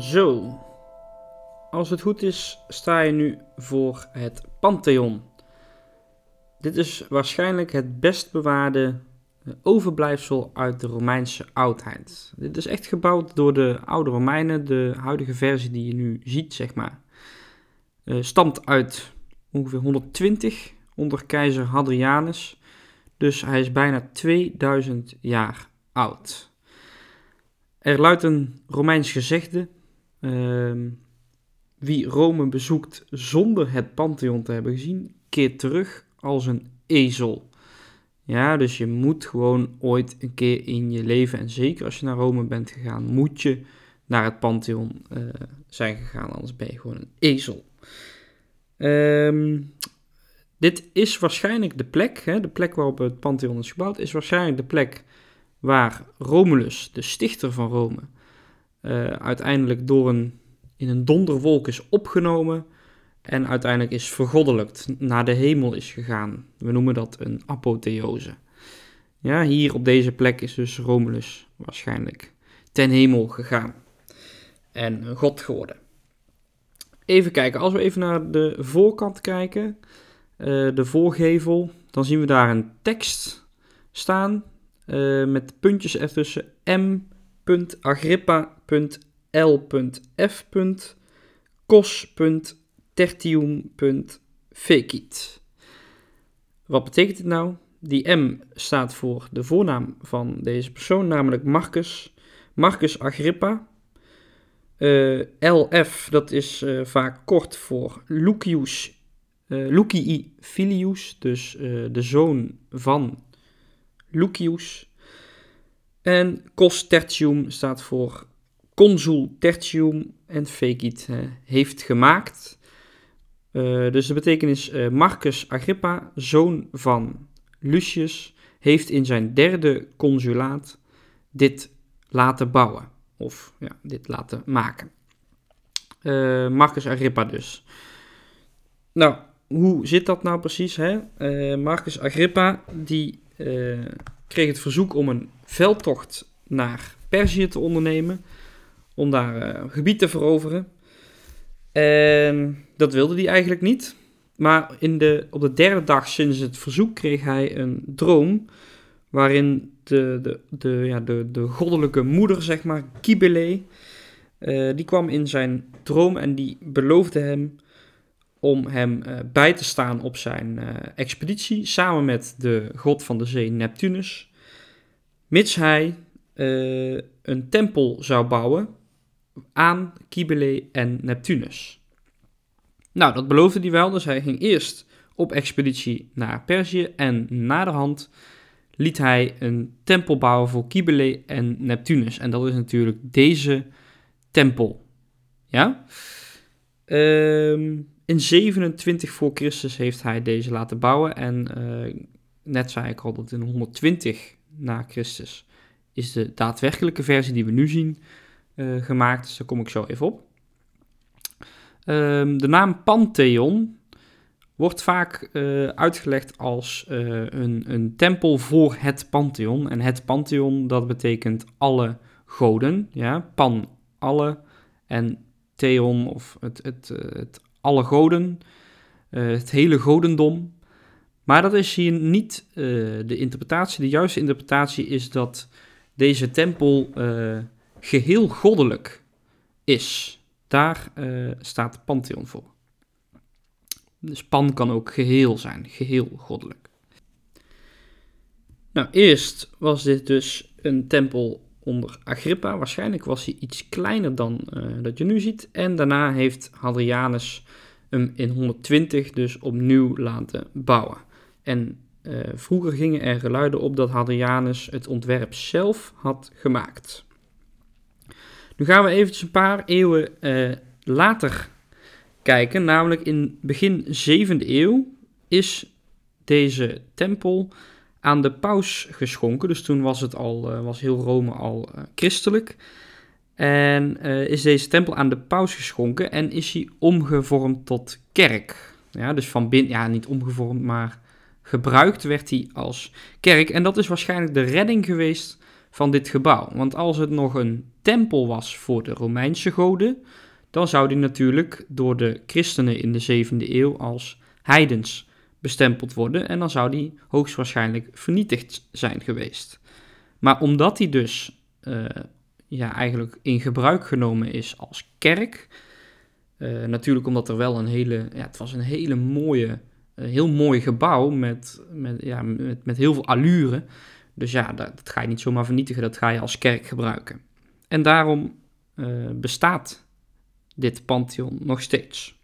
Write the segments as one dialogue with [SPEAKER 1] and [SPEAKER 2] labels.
[SPEAKER 1] Zo, als het goed is, sta je nu voor het Pantheon. Dit is waarschijnlijk het best bewaarde eh, overblijfsel uit de Romeinse oudheid. Dit is echt gebouwd door de oude Romeinen, de huidige versie die je nu ziet, zeg maar. Uh, stamt uit ongeveer 120 onder keizer Hadrianus. Dus hij is bijna 2000 jaar oud. Er luidt een Romeins gezegde. Ehm, wie Rome bezoekt zonder het Pantheon te hebben gezien, keert terug als een ezel. Ja, dus je moet gewoon ooit een keer in je leven, en zeker als je naar Rome bent gegaan, moet je naar het Pantheon uh, zijn gegaan, anders ben je gewoon een ezel. Um, dit is waarschijnlijk de plek, hè, de plek waarop het Pantheon is gebouwd, is waarschijnlijk de plek waar Romulus, de stichter van Rome, uh, uiteindelijk door een, in een donderwolk is opgenomen en uiteindelijk is vergoddelijkt, naar de hemel is gegaan. We noemen dat een apotheose. Ja, hier op deze plek is dus Romulus waarschijnlijk ten hemel gegaan en god geworden. Even kijken, als we even naar de voorkant kijken, uh, de voorgevel, dan zien we daar een tekst staan uh, met puntjes ertussen m.agrippa.l.f. cos.tertium.fecit. Wat betekent dit nou? Die M staat voor de voornaam van deze persoon, namelijk Marcus. Marcus Agrippa. Uh, LF, dat is uh, vaak kort voor Lucius uh, Lucii Filius, dus de zoon van Lucius. En cos tertium staat voor consul tertium en fecit, uh, heeft gemaakt. dus de betekenis Marcus Agrippa, zoon van Lucius, heeft in zijn derde consulaat dit laten bouwen. Of ja, dit laten maken. Marcus Agrippa dus. Nou, hoe zit dat nou precies? Hè? Marcus Agrippa die, kreeg het verzoek om een veldtocht naar Perzië te ondernemen. Om daar uh, gebied te veroveren. En dat wilde hij eigenlijk niet. Maar in de, op de derde dag sinds het verzoek kreeg hij een droom. Waarin de, de, de, ja, de, de goddelijke moeder, zeg maar, Kybele, die kwam in zijn droom en die beloofde hem om hem uh, bij te staan op zijn expeditie samen met de god van de zee Neptunus, mits hij een tempel zou bouwen aan Kybele en Neptunus. Nou, dat beloofde hij wel, dus hij ging eerst op expeditie naar Perzië en naderhand liet hij een tempel bouwen voor Kybele en Neptunus. En dat is natuurlijk deze tempel. Ja? Ehm in 27 voor Christus heeft hij deze laten bouwen. En uh, net zei ik al dat in 120 na Christus is de daadwerkelijke versie die we nu zien uh, gemaakt. Dus daar kom ik zo even op. Um, de naam Pantheon wordt vaak uh, uitgelegd als een, een tempel voor het Pantheon. En het Pantheon, dat betekent alle goden. Ja? Pan, alle. En Theon, of het, het, het alle goden, het hele godendom. Maar dat is hier niet de interpretatie. De juiste interpretatie is dat deze tempel geheel goddelijk is. Daar staat de Pantheon voor. Dus pan kan ook geheel zijn, geheel goddelijk. Nou, eerst was dit dus een tempel onder Agrippa. Waarschijnlijk was hij iets kleiner dan uh, dat je nu ziet. En daarna heeft Hadrianus hem in 120 dus opnieuw laten bouwen. En uh, vroeger gingen er geluiden op dat Hadrianus het ontwerp zelf had gemaakt. Nu gaan we eventjes een paar eeuwen uh, later kijken, namelijk in begin 7e eeuw is deze tempel aan de paus geschonken. Dus toen was, het al, uh, was heel Rome al uh, christelijk. En is deze tempel aan de paus geschonken en is hij omgevormd tot kerk. Ja, dus van binnen, ja, niet omgevormd, maar gebruikt werd hij als kerk. En dat is waarschijnlijk de redding geweest van dit gebouw. Want als het nog een tempel was voor de Romeinse goden, dan zou die natuurlijk door de christenen in de 7e eeuw als heidens bestempeld worden en dan zou die hoogstwaarschijnlijk vernietigd zijn geweest. Maar omdat die dus uh, ja, eigenlijk in gebruik genomen is als kerk, uh, natuurlijk omdat er wel een hele, ja, het was een hele mooie, heel mooi gebouw met, met, ja, met, met heel veel allure. Dus ja, dat, dat, ga je niet zomaar vernietigen, dat ga je als kerk gebruiken. En daarom bestaat dit Pantheon nog steeds.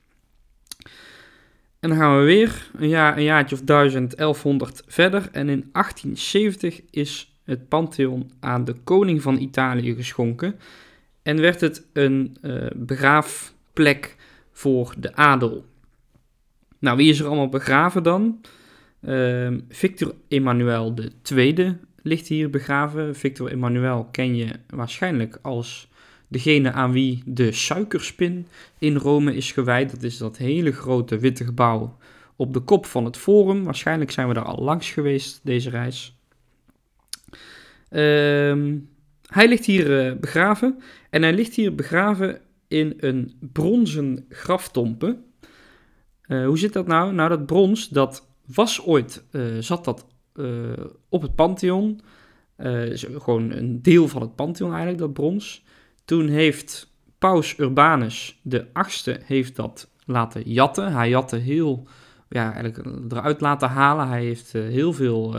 [SPEAKER 1] En dan gaan we weer een, jaar, een jaartje of 1000, 1100 verder. En in 1870 is het Pantheon aan de koning van Italië geschonken. En werd het een uh, begraafplek voor de adel. Nou, wie is er allemaal begraven dan? Uh, Victor Emmanuel II ligt hier begraven. Victor Emmanuel ken je waarschijnlijk als degene aan wie de suikerspin in Rome is gewijd. Dat is dat hele grote witte gebouw op de kop van het Forum. Waarschijnlijk zijn we daar al langs geweest deze reis. Uh, hij ligt hier uh, begraven en hij ligt hier begraven in een bronzen graftompe. Uh, hoe zit dat nou? Nou, dat brons, dat was ooit, uh, zat dat op het Pantheon. gewoon een deel van het Pantheon eigenlijk, dat brons. Toen heeft Paus Urbanus de heeft dat laten jatten. Hij jatte heel, ja, eigenlijk eruit laten halen. Hij heeft heel veel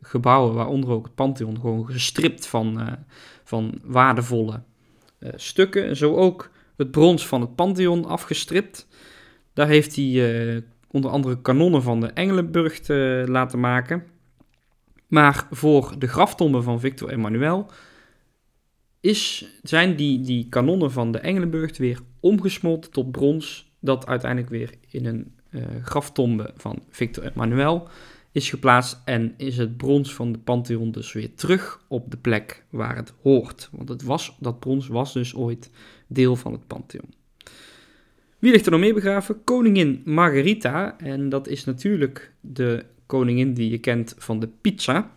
[SPEAKER 1] gebouwen, waaronder ook het Pantheon, gewoon gestript van, van waardevolle stukken. Zo ook het brons van het Pantheon afgestript. Daar heeft hij onder andere kanonnen van de Engelenburg laten maken. Maar voor de graftombe van Victor Emmanuel is, zijn die, die kanonnen van de Engelenburg weer omgesmolten tot brons, dat uiteindelijk weer in een uh, graftombe van Victor Emmanuel is geplaatst en is het brons van de Pantheon dus weer terug op de plek waar het hoort. Want het was, dat brons was dus ooit deel van het Pantheon. Wie ligt er nog meer begraven? Koningin Margarita. En dat is natuurlijk de koningin die je kent van de pizza.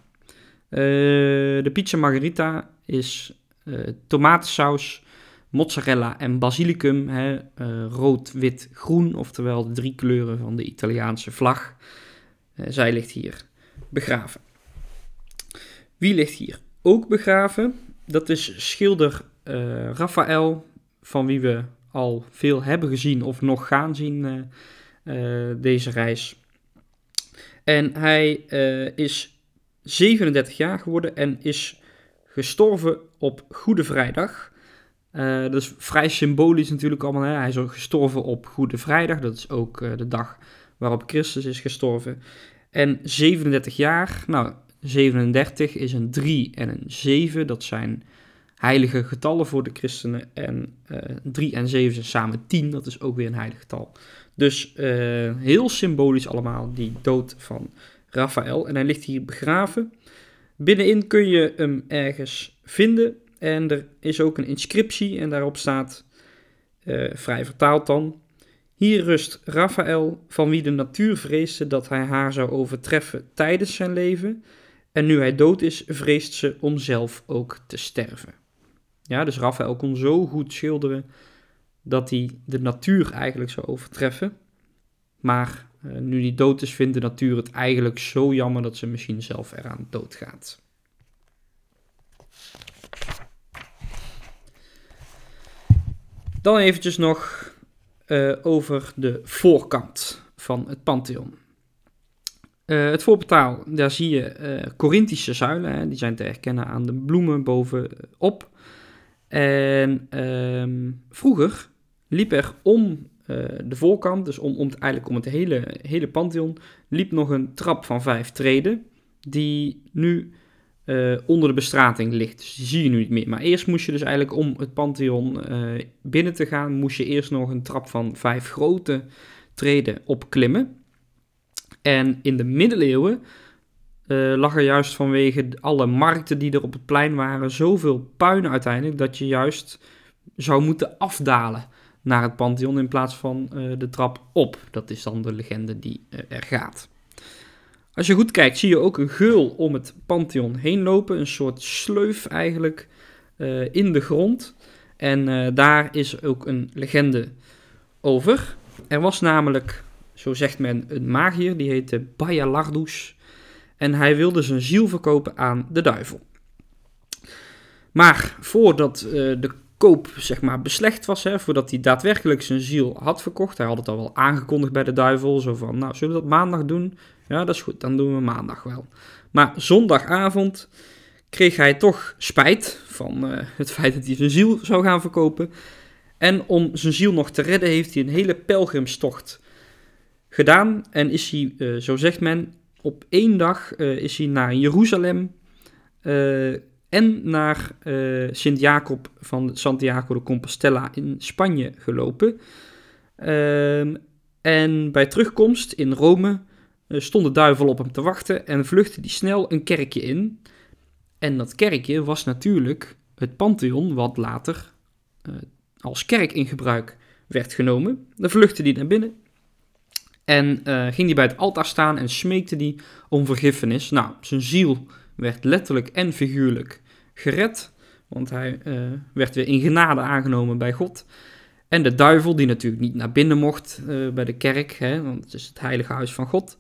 [SPEAKER 1] Uh, de pizza Margarita is uh, tomatensaus, mozzarella en basilicum. Hè, uh, rood, wit, groen, oftewel de drie kleuren van de Italiaanse vlag. Zij ligt hier begraven. Wie ligt hier ook begraven? Dat is schilder Raphaël, van wie we al veel hebben gezien of nog gaan zien deze reis. En hij is 37 jaar geworden en is gestorven op Goede Vrijdag. Uh, dat is vrij symbolisch natuurlijk allemaal. Hè? Hij is gestorven op Goede Vrijdag. Dat is ook de dag waarop Christus is gestorven. En 37 jaar, nou 37 is een 3 en een 7. Dat zijn heilige getallen voor de christenen. En uh, eh, 3 en 7 zijn samen 10. Dat is ook weer een heilig getal. Dus heel symbolisch allemaal die dood van Raphaël. En hij ligt hier begraven. Binnenin kun je hem ergens vinden en er is ook een inscriptie en daarop staat, uh, vrij vertaald dan, hier rust Raphaël, van wie de natuur vreesde dat hij haar zou overtreffen tijdens zijn leven. En nu hij dood is, vreest ze om zelf ook te sterven. Ja, dus Raphaël kon zo goed schilderen dat hij de natuur eigenlijk zou overtreffen. Maar uh, nu hij dood is, vindt de natuur het eigenlijk zo jammer dat ze misschien zelf eraan doodgaat. Dan eventjes nog uh, over de voorkant van het Pantheon. Uh, het voorportaal, daar zie je Corinthische zuilen, hè, die zijn te herkennen aan de bloemen bovenop. En um, vroeger liep er om de voorkant, dus om, om eigenlijk om het hele, hele Pantheon, liep nog een trap van vijf treden, die nu uh, onder de bestrating ligt. Dus die zie je nu niet meer. Maar eerst moest je dus eigenlijk om het Pantheon uh, binnen te gaan, moest je eerst nog een trap van vijf grote treden opklimmen. En in de middeleeuwen uh, lag er juist vanwege alle markten die er op het plein waren zoveel puin uiteindelijk dat je juist zou moeten afdalen naar het Pantheon in plaats van de trap op. Dat is dan de legende die er gaat. Als je goed kijkt, zie je ook een geul om het Pantheon heen lopen. Een soort sleuf eigenlijk in de grond. En daar is ook een legende over. Er was namelijk, zo zegt men, een magier, die heette Bayalardus. En hij wilde zijn ziel verkopen aan de duivel. Maar voordat uh, de koop zeg maar beslecht was, hè, voordat hij daadwerkelijk zijn ziel had verkocht, hij had het al wel aangekondigd bij de duivel, zo van, nou, zullen we dat maandag doen? Ja, dat is goed, dan doen we maandag wel. Maar zondagavond kreeg hij toch spijt van uh, het feit dat hij zijn ziel zou gaan verkopen. En om zijn ziel nog te redden heeft hij een hele pelgrimstocht gedaan. En is hij, uh, zo zegt men, op één dag uh, is hij naar Jeruzalem en naar Sint-Jacob van Santiago de Compostela in Spanje gelopen. Ehm, en bij terugkomst in Rome stond de duivel op hem te wachten en vluchtte hij snel een kerkje in. En dat kerkje was natuurlijk het Pantheon, wat later als kerk in gebruik werd genomen. Dan vluchtte hij naar binnen en uh, ging hij bij het altaar staan en smeekte hij om vergiffenis. Nou, zijn ziel werd letterlijk en figuurlijk gered, want hij uh, werd weer in genade aangenomen bij God. En de duivel, die natuurlijk niet naar binnen mocht bij de kerk, hè, want het is het heilige huis van God,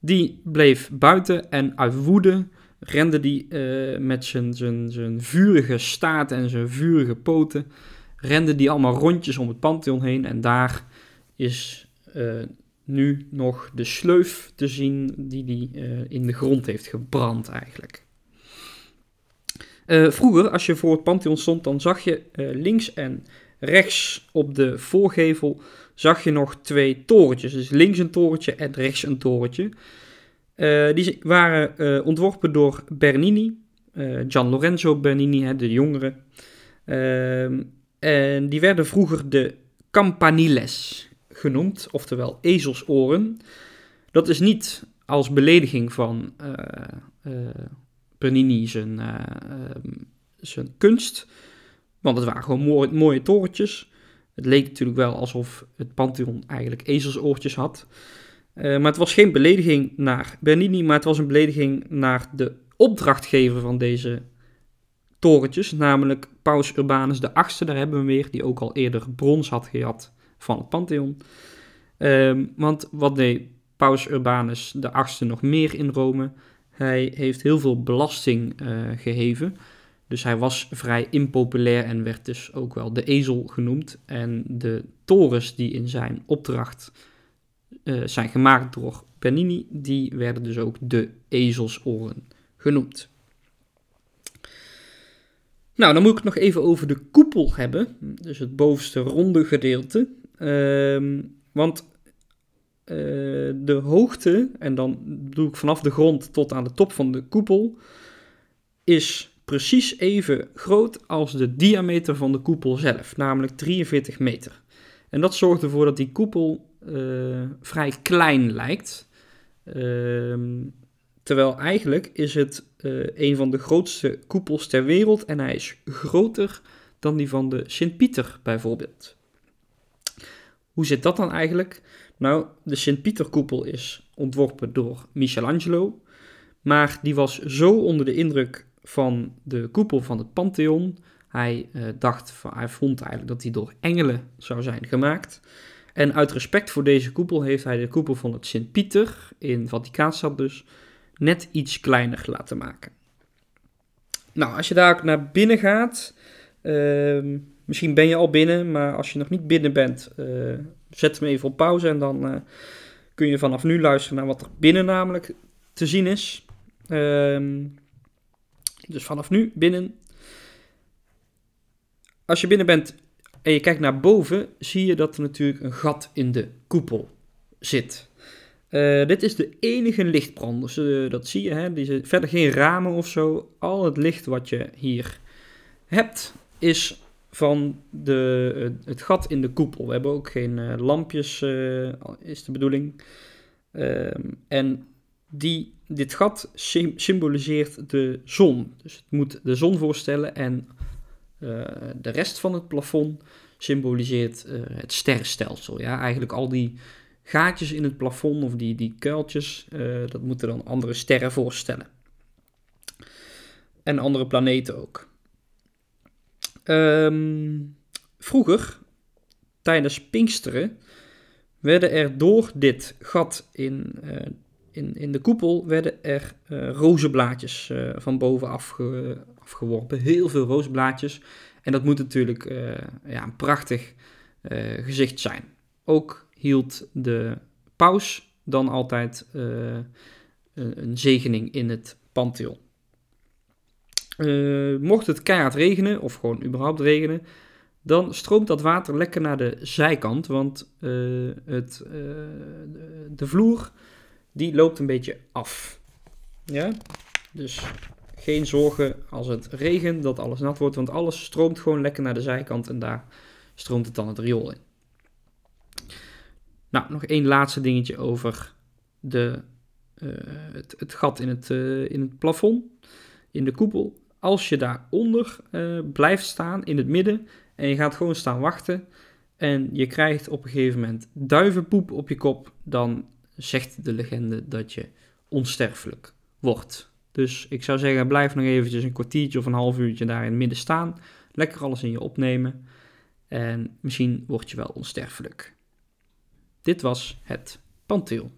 [SPEAKER 1] die bleef buiten en uit woede rende die met zijn, zijn, zijn vurige staart en zijn vurige poten, rende die allemaal rondjes om het Pantheon heen. En daar is nu nog de sleuf te zien die hij uh, in de grond heeft gebrand eigenlijk. vroeger, als je voor het Pantheon stond, dan zag je links en rechts op de voorgevel zag je nog twee torentjes. Dus links een torentje en rechts een torentje. Die waren ontworpen door Bernini, Gian Lorenzo Bernini, hè, de jongere. Ehm, en die werden vroeger de campaniles genoemd, oftewel ezelsoren. Dat is niet als belediging van Bernini zijn, ehm, zijn kunst, want het waren gewoon mooie, mooie torentjes. Het leek natuurlijk wel alsof het Pantheon eigenlijk ezelsoortjes had. Maar het was geen belediging naar Bernini, maar het was een belediging naar de opdrachtgever van deze torentjes, namelijk Paus Urbanus VIII, daar hebben we weer, die ook al eerder brons had gehad van het Pantheon. Um, want wat deed Paus Urbanus VIII nog meer in Rome? Hij heeft heel veel belasting uh, geheven. Dus hij was vrij impopulair en werd dus ook wel de ezel genoemd. En de torens die in zijn opdracht uh, zijn gemaakt door Bernini, die werden dus ook de ezelsoren genoemd. Nou, dan moet ik het nog even over de koepel hebben, dus het bovenste ronde gedeelte. Uh, want uh, de hoogte, en dan doe ik vanaf de grond tot aan de top van de koepel, is precies even groot als de diameter van de koepel zelf, namelijk 43 meter. En dat zorgt ervoor dat die koepel uh, vrij klein lijkt. Uh, terwijl eigenlijk is het uh, een van de grootste koepels ter wereld en hij is groter dan die van de Sint-Pieter bijvoorbeeld. Hoe zit dat dan eigenlijk? Nou, de Sint-Pieter-koepel is ontworpen door Michelangelo, maar die was zo onder de indruk van de koepel van het Pantheon. Hij uh, dacht, hij vond eigenlijk dat hij door engelen zou zijn gemaakt. En uit respect voor deze koepel heeft hij de koepel van het Sint-Pieter, in Vaticaanstad dus, net iets kleiner laten maken. Nou, als je daar naar binnen gaat, uh, misschien ben je al binnen, maar als je nog niet binnen bent, uh, zet hem even op pauze en dan uh, kun je vanaf nu luisteren naar wat er binnen namelijk te zien is. Uh, dus vanaf nu binnen. Als je binnen bent, en je kijkt naar boven, zie je dat er natuurlijk een gat in de koepel zit. Uh, dit is de enige lichtbron, dus dat zie je, hè? Die, verder geen ramen of zo. Al het licht wat je hier hebt, is van de, het gat in de koepel. We hebben ook geen uh, lampjes, is de bedoeling. Ehm, en die, dit gat symboliseert de zon. Dus het moet de zon voorstellen en de rest van het plafond symboliseert het sterrenstelsel. Ja? Eigenlijk al die gaatjes in het plafond of die, die kuiltjes, dat moeten dan andere sterren voorstellen. En andere planeten ook. Um, vroeger, tijdens Pinksteren, werden er door dit gat in, uh, in, in de koepel werden er uh, rozenblaadjes uh, van boven afge, afgeworpen. Heel veel rozenblaadjes. En dat moet natuurlijk ja, een prachtig gezicht zijn. Ook hield de paus dan altijd een zegening in het Pantheon. Mocht het keihard regenen, of gewoon überhaupt regenen, dan stroomt dat water lekker naar de zijkant, want uh, het, uh, de vloer die loopt een beetje af. Ja? Dus geen zorgen als het regent dat alles nat wordt, want alles stroomt gewoon lekker naar de zijkant en daar stroomt het dan het riool in. Nou, nog één laatste dingetje over de, het, het, gat in het, in het plafond, in de koepel. Als je daaronder blijft staan in het midden en je gaat gewoon staan wachten en je krijgt op een gegeven moment duivenpoep op je kop, dan zegt de legende dat je onsterfelijk wordt. Dus ik zou zeggen, blijf nog eventjes een kwartiertje of een half uurtje daar in het midden staan. Lekker alles in je opnemen. En misschien word je wel onsterfelijk. Dit was het Pantheon.